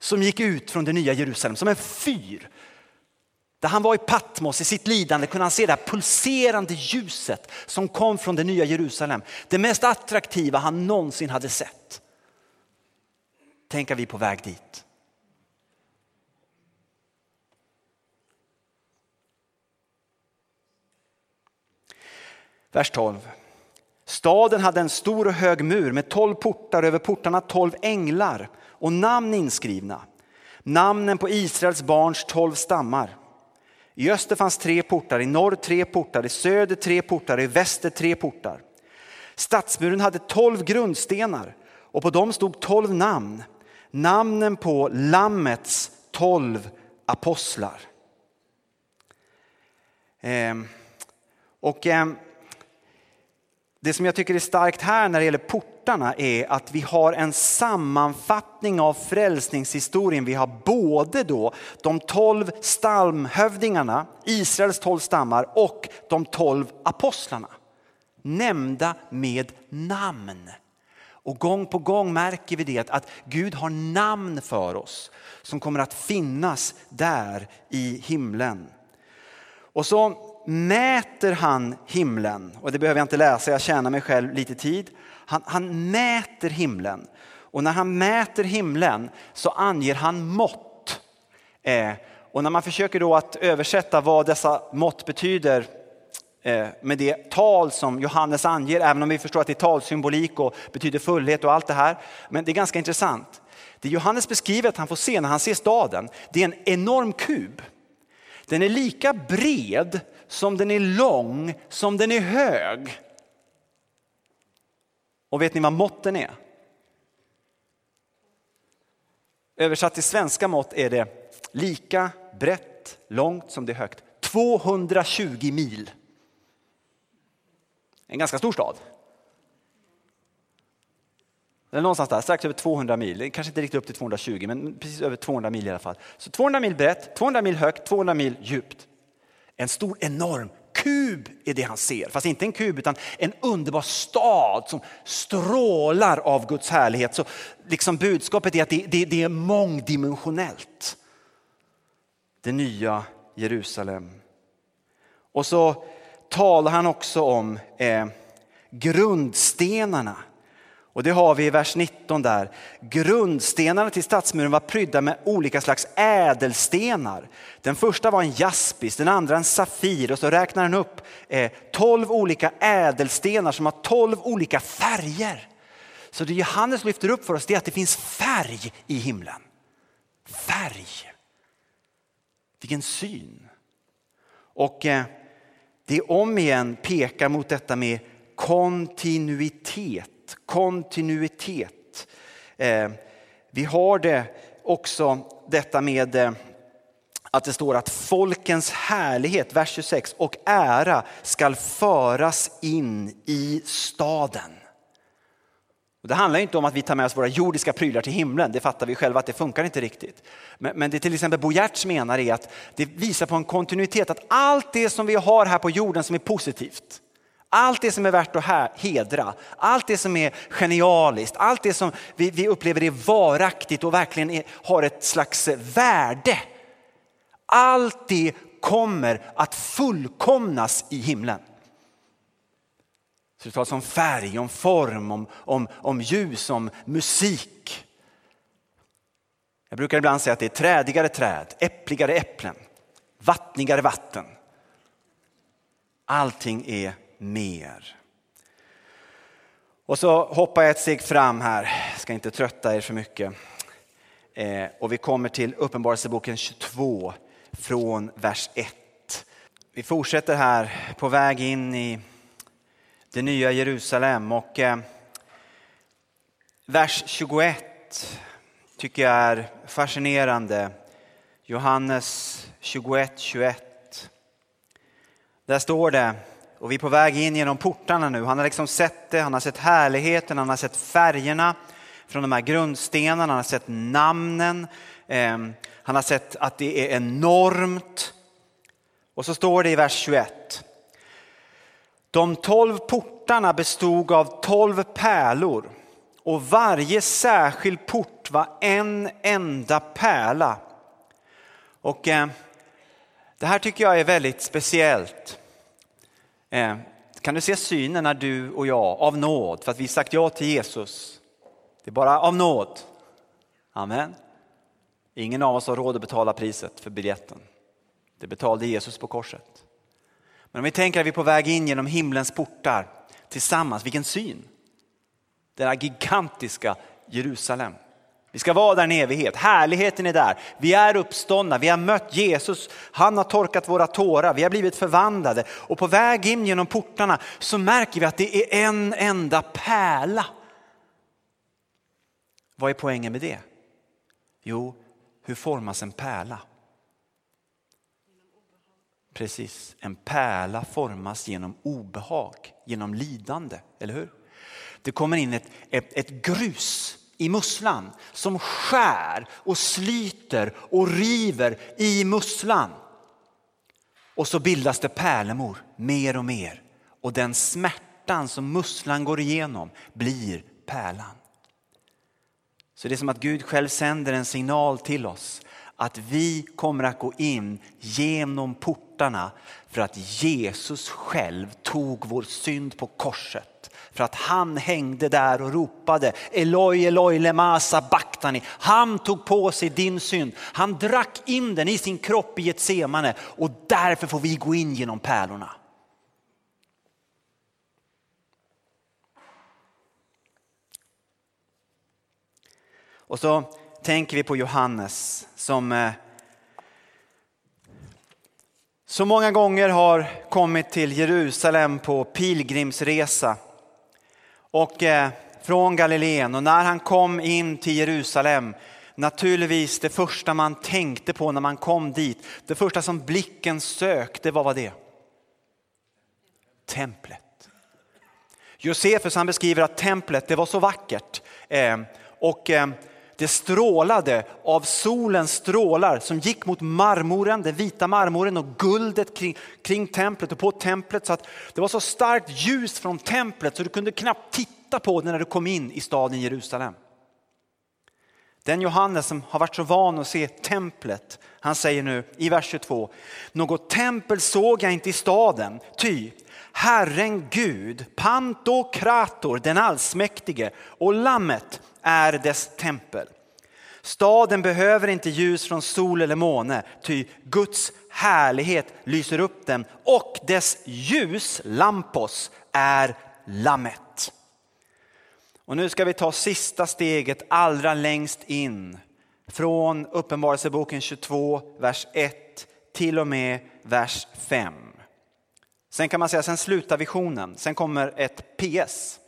Speaker 2: som gick ut från det nya Jerusalem, som en fyr där han var i Patmos i sitt lidande kunde han se det här pulserande ljuset som kom från det nya Jerusalem. Det mest attraktiva han någonsin hade sett. Tänk att vi är på väg dit. Vers 12. Staden hade en stor och hög mur med tolv portar, över portarna tolv änglar och namn inskrivna. Namnen på Israels barns tolv stammar. I öster fanns tre portar, i norr tre portar, i söder tre portar, i väster tre portar. Stadsmuren hade tolv grundstenar och på dem stod tolv namn. Namnen på Lammets tolv apostlar. Ehm, och ehm, det som jag tycker är starkt här när det gäller portarna är att vi har en sammanfattning av frälsningshistorien. Vi har både då de tolv stamhövdingarna, Israels tolv stammar och de tolv apostlarna. Nämnda med namn. Och gång på gång märker vi det att Gud har namn för oss som kommer att finnas där i himlen. Och så mäter han himlen. Och det behöver jag inte läsa, jag tjänar mig själv lite tid. Han, han mäter himlen. Och när han mäter himlen så anger han mått. Eh, och när man försöker då att översätta vad dessa mått betyder eh, med det tal som Johannes anger, även om vi förstår att det är talsymbolik och betyder fullhet och allt det här. Men det är ganska intressant. Det Johannes beskriver att han får se när han ser staden, det är en enorm kub. Den är lika bred som den är lång, som den är hög. Och vet ni vad måtten är? Översatt till svenska mått är det lika brett, långt som det är högt. 220 mil. En ganska stor stad. Eller någonstans där, strax över 200 mil. Kanske inte riktigt upp till 220, men precis över 200 mil i alla fall. Så 200 mil brett, 200 mil högt, 200 mil djupt. En stor enorm kub är det han ser. Fast inte en kub utan en underbar stad som strålar av Guds härlighet. Så liksom budskapet är att det, det, det är mångdimensionellt. Det nya Jerusalem. Och så talar han också om eh, grundstenarna och det har vi i vers 19 där. Grundstenarna till stadsmuren var prydda med olika slags ädelstenar. Den första var en jaspis, den andra en safir och så räknar han upp eh, 12 olika ädelstenar som har 12 olika färger. Så det Johannes lyfter upp för oss är att det finns färg i himlen. Färg. Vilken syn. Och eh, det om igen pekar mot detta med kontinuitet kontinuitet. Eh, vi har det också detta med eh, att det står att folkens härlighet, vers 26, och ära skall föras in i staden. Det handlar inte om att vi tar med oss våra jordiska prylar till himlen, det fattar vi själva att det funkar inte riktigt. Men, men det till exempel Bo Giertz menar är att det visar på en kontinuitet, att allt det som vi har här på jorden som är positivt, allt det som är värt att hedra, allt det som är genialiskt, allt det som vi, vi upplever är varaktigt och verkligen är, har ett slags värde. Allt det kommer att fullkomnas i himlen. Så det talas om färg, om form, om, om, om ljus, om musik. Jag brukar ibland säga att det är trädigare träd, äppligare äpplen, vattnigare vatten. Allting är mer. Och så hoppar jag ett steg fram här, jag ska inte trötta er för mycket. Eh, och vi kommer till Uppenbarelseboken 22 från vers 1. Vi fortsätter här på väg in i det nya Jerusalem och eh, vers 21 tycker jag är fascinerande. Johannes 21, 21. Där står det och vi är på väg in genom portarna nu. Han har liksom sett det, han har sett härligheten, han har sett färgerna från de här grundstenarna, han har sett namnen. Ehm, han har sett att det är enormt. Och så står det i vers 21. De tolv portarna bestod av tolv pärlor och varje särskild port var en enda pärla. Och eh, det här tycker jag är väldigt speciellt. Eh, kan du se synen när du och jag av nåd, för att vi sagt ja till Jesus. Det är bara av nåd. Amen. Ingen av oss har råd att betala priset för biljetten. Det betalade Jesus på korset. Men om vi tänker att vi är på väg in genom himlens portar tillsammans, vilken syn! Denna gigantiska Jerusalem. Vi ska vara där en evighet. Härligheten är där. Vi är uppståndna. Vi har mött Jesus. Han har torkat våra tårar. Vi har blivit förvandlade. Och på väg in genom portarna så märker vi att det är en enda pärla. Vad är poängen med det? Jo, hur formas en pärla? Precis, en pärla formas genom obehag, genom lidande, eller hur? Det kommer in ett, ett, ett grus i musslan som skär och sliter och river i musslan. Och så bildas det pärlemor mer och mer och den smärtan som musslan går igenom blir pärlan. Så det är som att Gud själv sänder en signal till oss att vi kommer att gå in genom portarna för att Jesus själv tog vår synd på korset för att han hängde där och ropade Eloi, Eloi, Lemasa sabachthani. Han tog på sig din synd. Han drack in den i sin kropp i Getsemane och därför får vi gå in genom pärlorna. Och så tänker vi på Johannes som eh, så många gånger har kommit till Jerusalem på pilgrimsresa och eh, från Galileen och när han kom in till Jerusalem naturligtvis det första man tänkte på när man kom dit, det första som blicken sökte, vad var det? Templet. Josefus han beskriver att templet det var så vackert eh, och eh, det strålade av solens strålar som gick mot marmoren, den vita marmoren och guldet kring, kring templet och på templet. Så att det var så starkt ljus från templet så du kunde knappt titta på det när du kom in i staden Jerusalem. Den Johannes som har varit så van att se templet, han säger nu i vers 22, något tempel såg jag inte i staden, ty Herren Gud, Pantokrator, den allsmäktige och lammet är dess tempel. Staden behöver inte ljus från sol eller måne, ty Guds härlighet lyser upp den och dess ljus, lampos, är lammet. Och nu ska vi ta sista steget allra längst in från Uppenbarelseboken 22, vers 1 till och med vers 5. Sen kan man säga, sen slutar visionen, sen kommer ett PS.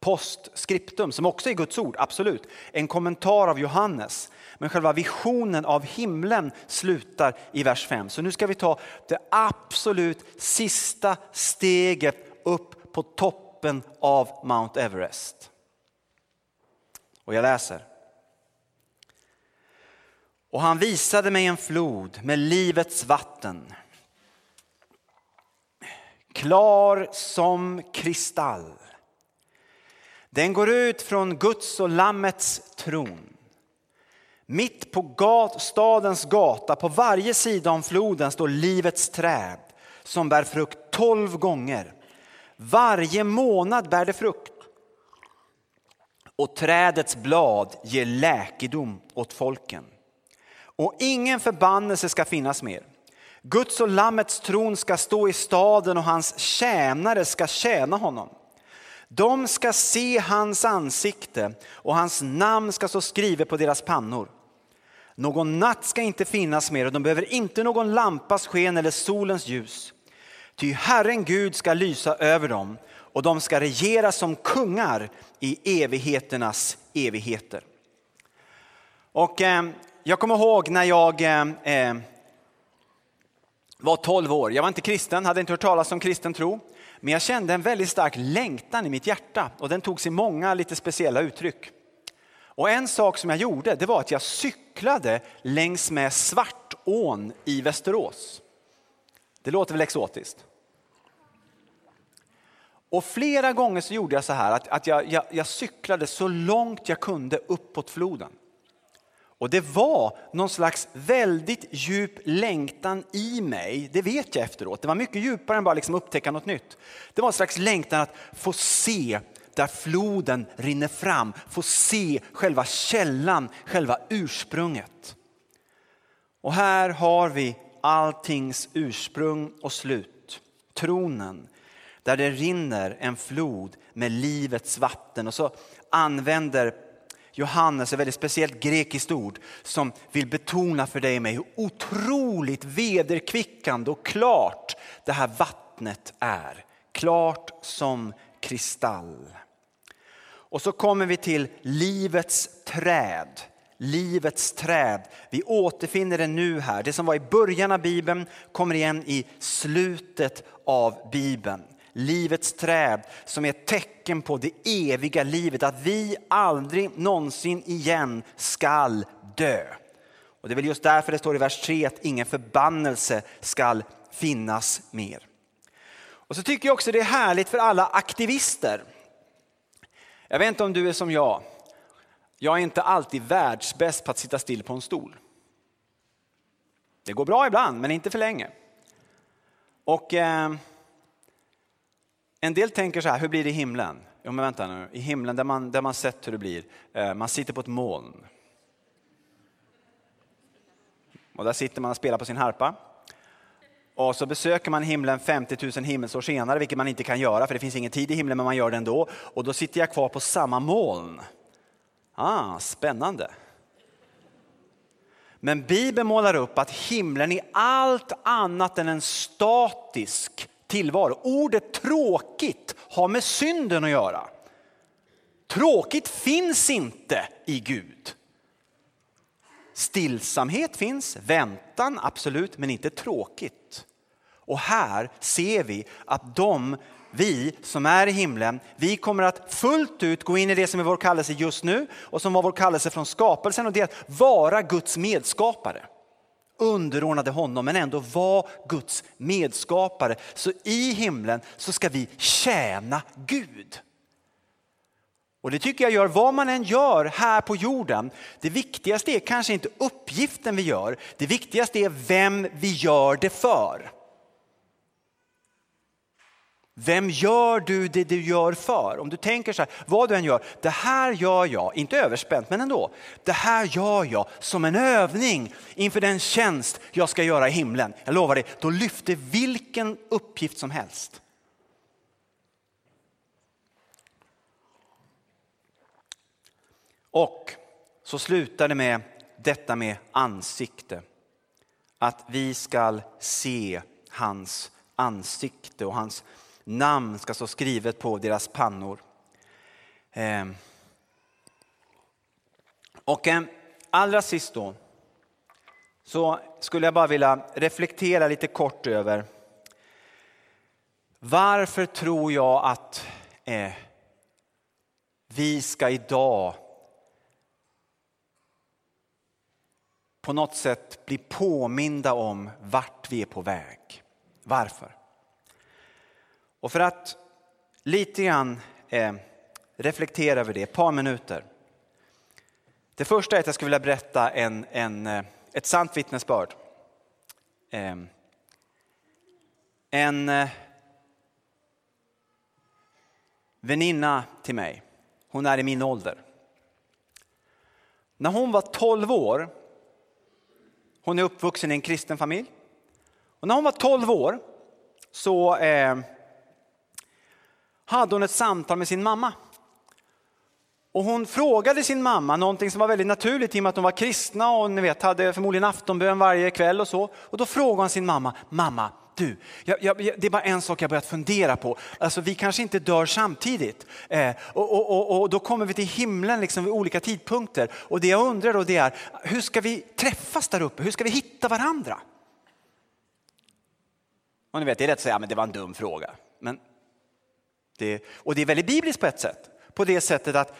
Speaker 2: Postskriptum som också är Guds ord, absolut. En kommentar av Johannes. Men själva visionen av himlen slutar i vers 5. Så nu ska vi ta det absolut sista steget upp på toppen av Mount Everest. Och jag läser. Och han visade mig en flod med livets vatten. Klar som kristall. Den går ut från Guds och Lammets tron. Mitt på gat, stadens gata, på varje sida om floden, står livets träd som bär frukt tolv gånger. Varje månad bär det frukt. Och trädets blad ger läkedom åt folken. Och ingen förbannelse ska finnas mer. Guds och Lammets tron ska stå i staden och hans tjänare ska tjäna honom. De ska se hans ansikte och hans namn ska stå skrivet på deras pannor. Någon natt ska inte finnas mer och de behöver inte någon lampas sken eller solens ljus. Ty Herren Gud ska lysa över dem och de ska regera som kungar i evigheternas evigheter. Och eh, jag kommer ihåg när jag eh, eh var 12 år. Jag var inte kristen, hade inte hört talas om kristen tro. Men jag kände en väldigt stark längtan i mitt hjärta och den tog sig många lite speciella uttryck. Och en sak som jag gjorde det var att jag cyklade längs med Svartån i Västerås. Det låter väl exotiskt? Och flera gånger så gjorde jag så här att, att jag, jag, jag cyklade så långt jag kunde uppåt floden. Och det var någon slags väldigt djup längtan i mig, det vet jag efteråt. Det var mycket djupare än bara liksom upptäcka något nytt. Det var en slags längtan att få se där floden rinner fram, få se själva källan, själva ursprunget. Och här har vi alltings ursprung och slut, tronen, där det rinner en flod med livets vatten. Och så använder Johannes, ett väldigt speciellt grekiskt ord som vill betona för dig och mig hur otroligt vederkvickande och klart det här vattnet är. Klart som kristall. Och så kommer vi till livets träd. Livets träd. Vi återfinner det nu här. Det som var i början av Bibeln kommer igen i slutet av Bibeln livets träd som är ett tecken på det eviga livet, att vi aldrig någonsin igen skall dö. Och det är väl just därför det står i vers 3 att ingen förbannelse skall finnas mer. Och så tycker jag också det är härligt för alla aktivister. Jag vet inte om du är som jag. Jag är inte alltid världsbäst på att sitta still på en stol. Det går bra ibland, men inte för länge. Och eh, en del tänker så här, hur blir det i himlen? Jo men vänta nu, i himlen där man, där man sett hur det blir, eh, man sitter på ett moln. Och där sitter man och spelar på sin harpa. Och så besöker man himlen 50 000 himmelsår senare, vilket man inte kan göra för det finns ingen tid i himlen men man gör det ändå. Och då sitter jag kvar på samma moln. Ah, spännande. Men Bibeln målar upp att himlen är allt annat än en statisk tillvaro. Ordet tråkigt har med synden att göra. Tråkigt finns inte i Gud. Stillsamhet finns, väntan absolut, men inte tråkigt. Och här ser vi att de, vi som är i himlen, vi kommer att fullt ut gå in i det som är vår kallelse just nu och som var vår kallelse från skapelsen och det är att vara Guds medskapare. Underordnade honom men ändå var Guds medskapare. Så i himlen så ska vi tjäna Gud. Och det tycker jag gör vad man än gör här på jorden. Det viktigaste är kanske inte uppgiften vi gör. Det viktigaste är vem vi gör det för. Vem gör du det du gör för? Om du tänker så här, vad du än gör, det här gör jag, inte överspänt men ändå, det här gör jag som en övning inför den tjänst jag ska göra i himlen. Jag lovar dig, då lyfter vilken uppgift som helst. Och så slutar det med detta med ansikte. Att vi ska se hans ansikte och hans namn ska stå skrivet på deras pannor. Ehm. Och ehm, allra sist då så skulle jag bara vilja reflektera lite kort över varför tror jag att eh, vi ska idag på något sätt bli påminda om vart vi är på väg. Varför? Och för att lite grann eh, reflektera över det, ett par minuter. Det första är att jag skulle vilja berätta en, en, eh, ett sant vittnesbörd. Eh, en eh, väninna till mig, hon är i min ålder. När hon var 12 år, hon är uppvuxen i en kristen familj. Och när hon var 12 år så eh, hade hon ett samtal med sin mamma. Och hon frågade sin mamma någonting som var väldigt naturligt i och med att de var kristna och ni vet, hade förmodligen aftonbön varje kväll och så. Och då frågade hon sin mamma, mamma, du, jag, jag, det är bara en sak jag börjat fundera på. Alltså, vi kanske inte dör samtidigt. Eh, och, och, och, och, då kommer vi till himlen liksom vid olika tidpunkter. Och det jag undrar då det är, hur ska vi träffas där uppe? Hur ska vi hitta varandra? Och ni vet, det är lätt att säga, men det var en dum fråga. Men det, och det är väldigt bibliskt på ett sätt. På det sättet att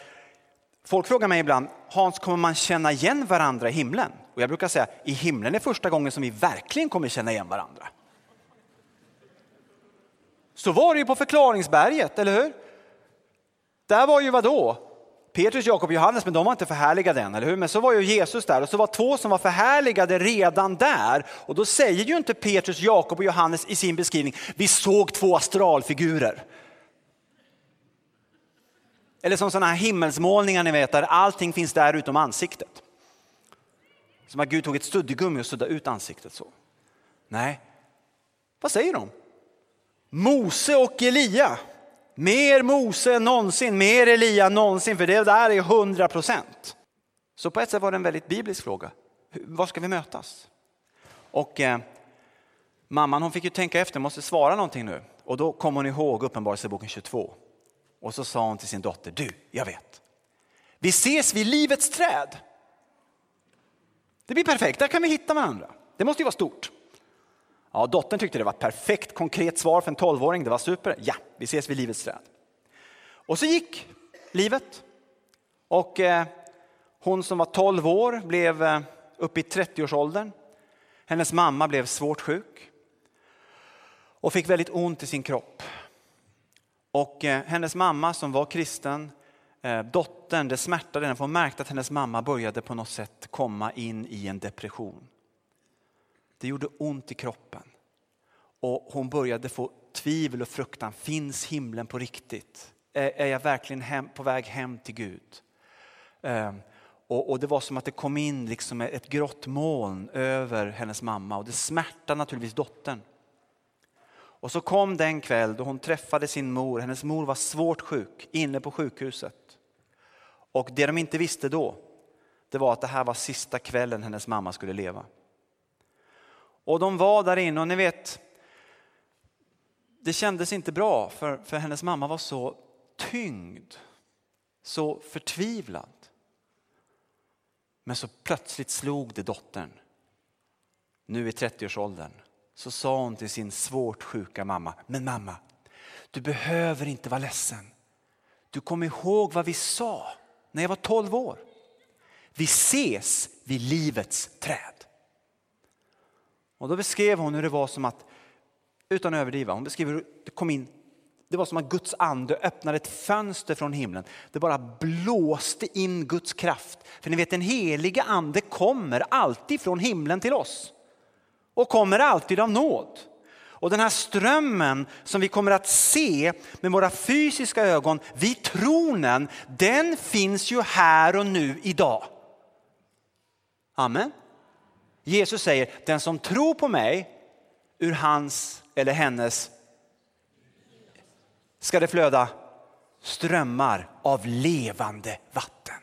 Speaker 2: folk frågar mig ibland, Hans kommer man känna igen varandra i himlen? Och jag brukar säga, i himlen är första gången som vi verkligen kommer känna igen varandra. Så var det ju på förklaringsberget, eller hur? Där var ju vadå? Petrus, Jakob och Johannes, men de var inte förhärligade än, eller hur? Men så var ju Jesus där och så var två som var förhärligade redan där. Och då säger ju inte Petrus, Jakob och Johannes i sin beskrivning, vi såg två astralfigurer. Eller som sådana här himmelsmålningar ni vet, där allting finns där utom ansiktet. Som att Gud tog ett studdgummi och suddade ut ansiktet så. Nej, vad säger de? Mose och Elia. Mer Mose än någonsin, mer Elia än någonsin, för det där är hundra procent. Så på ett sätt var det en väldigt biblisk fråga. Var ska vi mötas? Och eh, mamman hon fick ju tänka efter, måste svara någonting nu. Och då kom hon ihåg Uppenbarelseboken 22. Och så sa hon till sin dotter, du, jag vet. Vi ses vid livets träd. Det blir perfekt, där kan vi hitta varandra. Det måste ju vara stort. Ja, dottern tyckte det var ett perfekt konkret svar för en tolvåring. Det var super. Ja, vi ses vid livets träd. Och så gick livet. Och eh, hon som var 12 år blev eh, uppe i 30-årsåldern. Hennes mamma blev svårt sjuk och fick väldigt ont i sin kropp. Och eh, hennes mamma som var kristen, eh, dottern, det smärtade henne för hon märkte att hennes mamma började på något sätt komma in i en depression. Det gjorde ont i kroppen. Och hon började få tvivel och fruktan. Finns himlen på riktigt? Är jag verkligen hem, på väg hem till Gud? Ehm, och, och, det var som att det kom in liksom ett grått moln över hennes mamma och det smärtade naturligtvis dottern. Och så kom den kväll då hon träffade sin mor. Hennes mor var svårt sjuk inne på sjukhuset. Och det de inte visste då, det var att det här var sista kvällen hennes mamma skulle leva. Och de var där inne och ni vet, det kändes inte bra för, för hennes mamma var så tyngd, så förtvivlad. Men så plötsligt slog det dottern, nu i 30-årsåldern, så sa hon till sin svårt sjuka mamma, men mamma, du behöver inte vara ledsen. Du kommer ihåg vad vi sa när jag var 12 år. Vi ses vid livets träd. Och då beskrev hon hur det var som att, utan att överdriva, hon beskrev hur det kom in det var som att Guds ande öppnade ett fönster från himlen. Det bara blåste in Guds kraft. För ni vet den heliga ande kommer alltid från himlen till oss. Och kommer alltid av nåd. Och den här strömmen som vi kommer att se med våra fysiska ögon vid tronen, den finns ju här och nu idag. Amen. Jesus säger, den som tror på mig, ur hans eller hennes ska det flöda strömmar av levande vatten.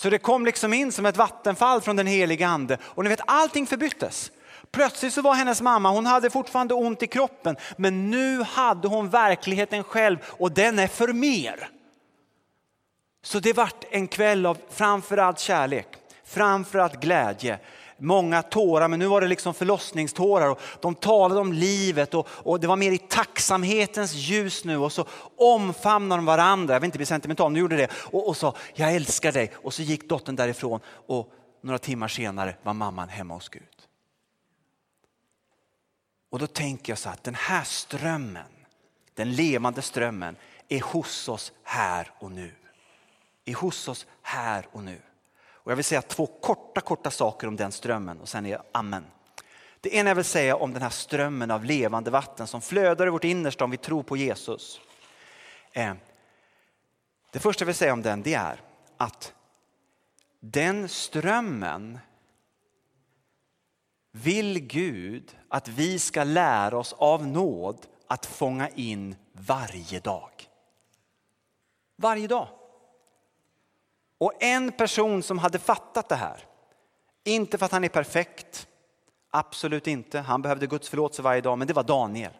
Speaker 2: Så det kom liksom in som ett vattenfall från den heliga ande och ni vet allting förbyttes. Plötsligt så var hennes mamma, hon hade fortfarande ont i kroppen men nu hade hon verkligheten själv och den är för mer. Så det vart en kväll av framförallt kärlek, framförallt glädje, många tårar, men nu var det liksom förlossningstårar. Och de talade om livet och, och, det var mer i tacksamhetens ljus nu och så omfamnade de varandra. Jag vill inte bli sentimental, nu gjorde det. Och, och sa, jag älskar dig. Och så gick dottern därifrån och några timmar senare var mamman hemma hos Gud. Och då tänker jag så att den här strömmen, den levande strömmen är hos oss här och nu. Är hos oss här och nu. Och jag vill säga två korta, korta saker om den strömmen och sen är jag amen. Det ena jag vill säga om den här strömmen av levande vatten som flödar i vårt innersta om vi tror på Jesus. Eh, det första jag vill säga om den det är att den strömmen vill Gud att vi ska lära oss av nåd att fånga in varje dag. Varje dag. Och en person som hade fattat det här, inte för att han är perfekt, absolut inte, han behövde Guds förlåtelse varje dag, men det var Daniel.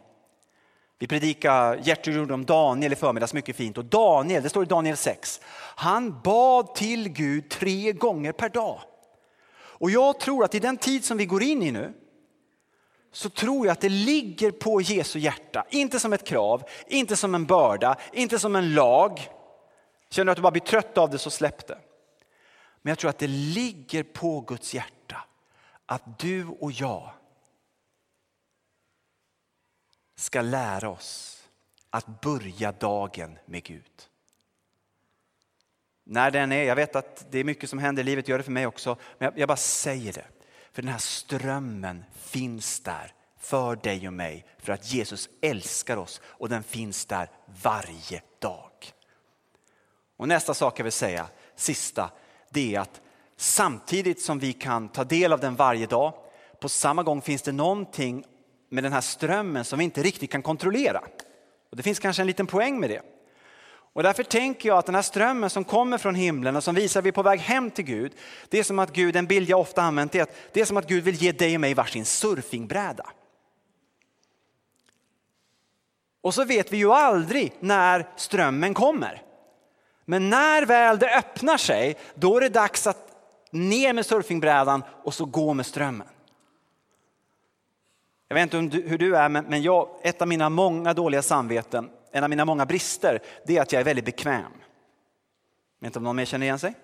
Speaker 2: Vi predikade, Gertrud gjorde om Daniel i förmiddags, mycket fint. Och Daniel, det står i Daniel 6, han bad till Gud tre gånger per dag. Och jag tror att i den tid som vi går in i nu, så tror jag att det ligger på Jesu hjärta, inte som ett krav, inte som en börda, inte som en lag, Känner du att du bara blir trött av det så släpp det. Men jag tror att det ligger på Guds hjärta att du och jag ska lära oss att börja dagen med Gud. När den är, jag vet att det är mycket som händer i livet, gör det för mig också, men jag, bara säger det. För den här strömmen finns där för dig och mig för att Jesus älskar oss och den finns där varje dag. Och nästa sak jag vill säga, sista, det är att samtidigt som vi kan ta del av den varje dag, på samma gång finns det någonting med den här strömmen som vi inte riktigt kan kontrollera. Och det finns kanske en liten poäng med det. Och därför tänker jag att den här strömmen som kommer från himlen och som visar att vi är på väg hem till Gud, det är som att Gud, en bild jag ofta använt är att det är som att Gud vill ge dig och mig varsin surfingbräda. Och så vet vi ju aldrig när strömmen kommer. Men när väl det öppnar sig, då är det dags att ner med surfingbrädan och så gå med strömmen. Jag vet inte hur du är, men jag, ett av mina många dåliga samveten, en av mina många brister, det är att jag är väldigt bekväm. Jag vet inte om någon mer känner igen sig?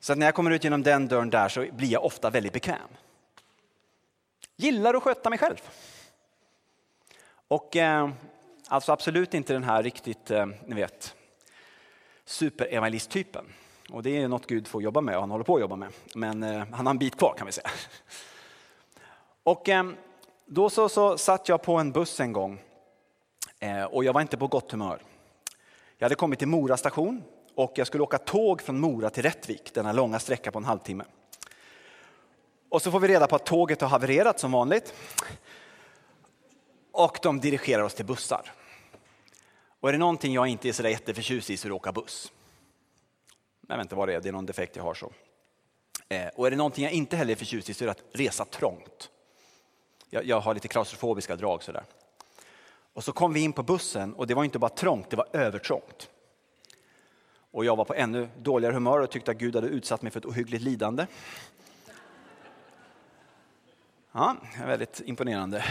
Speaker 2: Så när jag kommer ut genom den dörren där så blir jag ofta väldigt bekväm. Gillar att sköta mig själv. Och eh, alltså absolut inte den här riktigt, eh, ni vet, superevangelisttypen. Och det är något Gud får jobba med och han håller på att jobba med. Men eh, han har en bit kvar kan vi säga. Och eh, då så, så satt jag på en buss en gång eh, och jag var inte på gott humör. Jag hade kommit till Mora station och jag skulle åka tåg från Mora till Rättvik, denna långa sträcka på en halvtimme. Och så får vi reda på att tåget har havererat som vanligt. Och de dirigerar oss till bussar. Och är det någonting jag inte är så jätteförtjust i så är det att åka buss. Jag vet inte vad det är, det är någon defekt jag har så. Eh, och är det någonting jag inte heller är förtjust i så är det att resa trångt. Jag, jag har lite klaustrofobiska drag sådär. Och så kom vi in på bussen och det var inte bara trångt, det var övertrångt. Och jag var på ännu dåligare humör och tyckte att Gud hade utsatt mig för ett ohyggligt lidande. Ja, väldigt imponerande.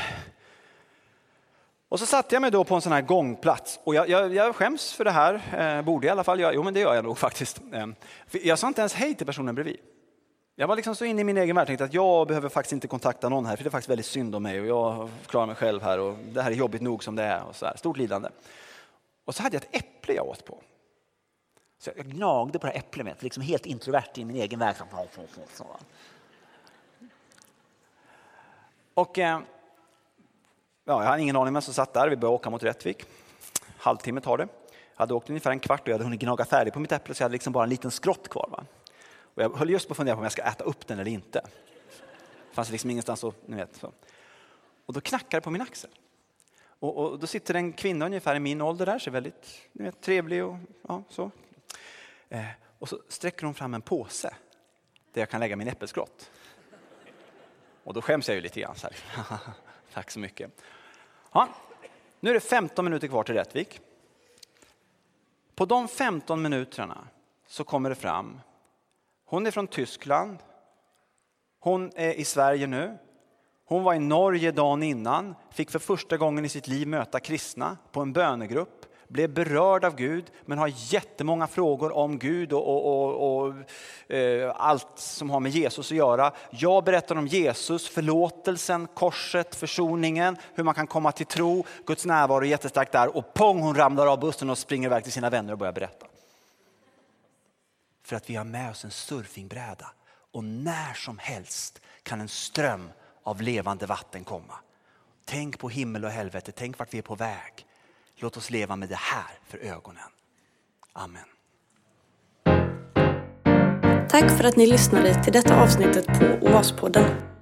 Speaker 2: Och så satte jag mig då på en sån här gångplats och jag, jag, jag skäms för det här, eh, borde i alla fall göra. Jo men det gör jag nog faktiskt. Eh, jag sa inte ens hej till personen bredvid. Jag var liksom så inne i min egen värld tänkte att jag behöver faktiskt inte kontakta någon här för det är faktiskt väldigt synd om mig och jag klarar mig själv här och det här är jobbigt nog som det är. Och så här, stort lidande. Och så hade jag ett äpple jag åt på. Så jag gnagde på det här äpplet, liksom helt introvert i min egen värld. Och eh, ja, jag hade ingen aning vem som satt där. Vi började åka mot Rättvik. Halvtimme tar det. Jag hade åkt ungefär en kvart och jag hade hunnit gnaga färdigt på mitt äpple så jag hade liksom bara en liten skrott kvar. Va? Och jag höll just på att fundera på om jag ska äta upp den eller inte. Det fanns liksom ingenstans att, ni vet. Så. Och då knackar det på min axel. Och, och, då sitter en kvinna ungefär i min ålder där, ser väldigt ni vet, trevlig och ja, så. Eh, och så sträcker hon fram en påse där jag kan lägga min äppelskrott. Och då skäms jag ju lite grann. Så här. Tack så mycket. Ja, nu är det 15 minuter kvar till Rättvik. På de 15 minuterna så kommer det fram hon är från Tyskland. Hon är i Sverige nu. Hon var i Norge dagen innan, fick för första gången i sitt liv möta kristna på en bönegrupp, blev berörd av Gud men har jättemånga frågor om Gud och, och, och, och eh, allt som har med Jesus att göra. Jag berättar om Jesus, förlåtelsen, korset, försoningen, hur man kan komma till tro, Guds närvaro är jättestark där och pong hon ramlar av bussen och springer iväg till sina vänner och börjar berätta. För att vi har med oss en surfingbräda och när som helst kan en ström av levande vatten komma. Tänk på himmel och helvete, tänk vart vi är på väg. Låt oss leva med det här för ögonen. Amen.
Speaker 1: Tack för att ni lyssnade till detta avsnittet på Oaspodden. podden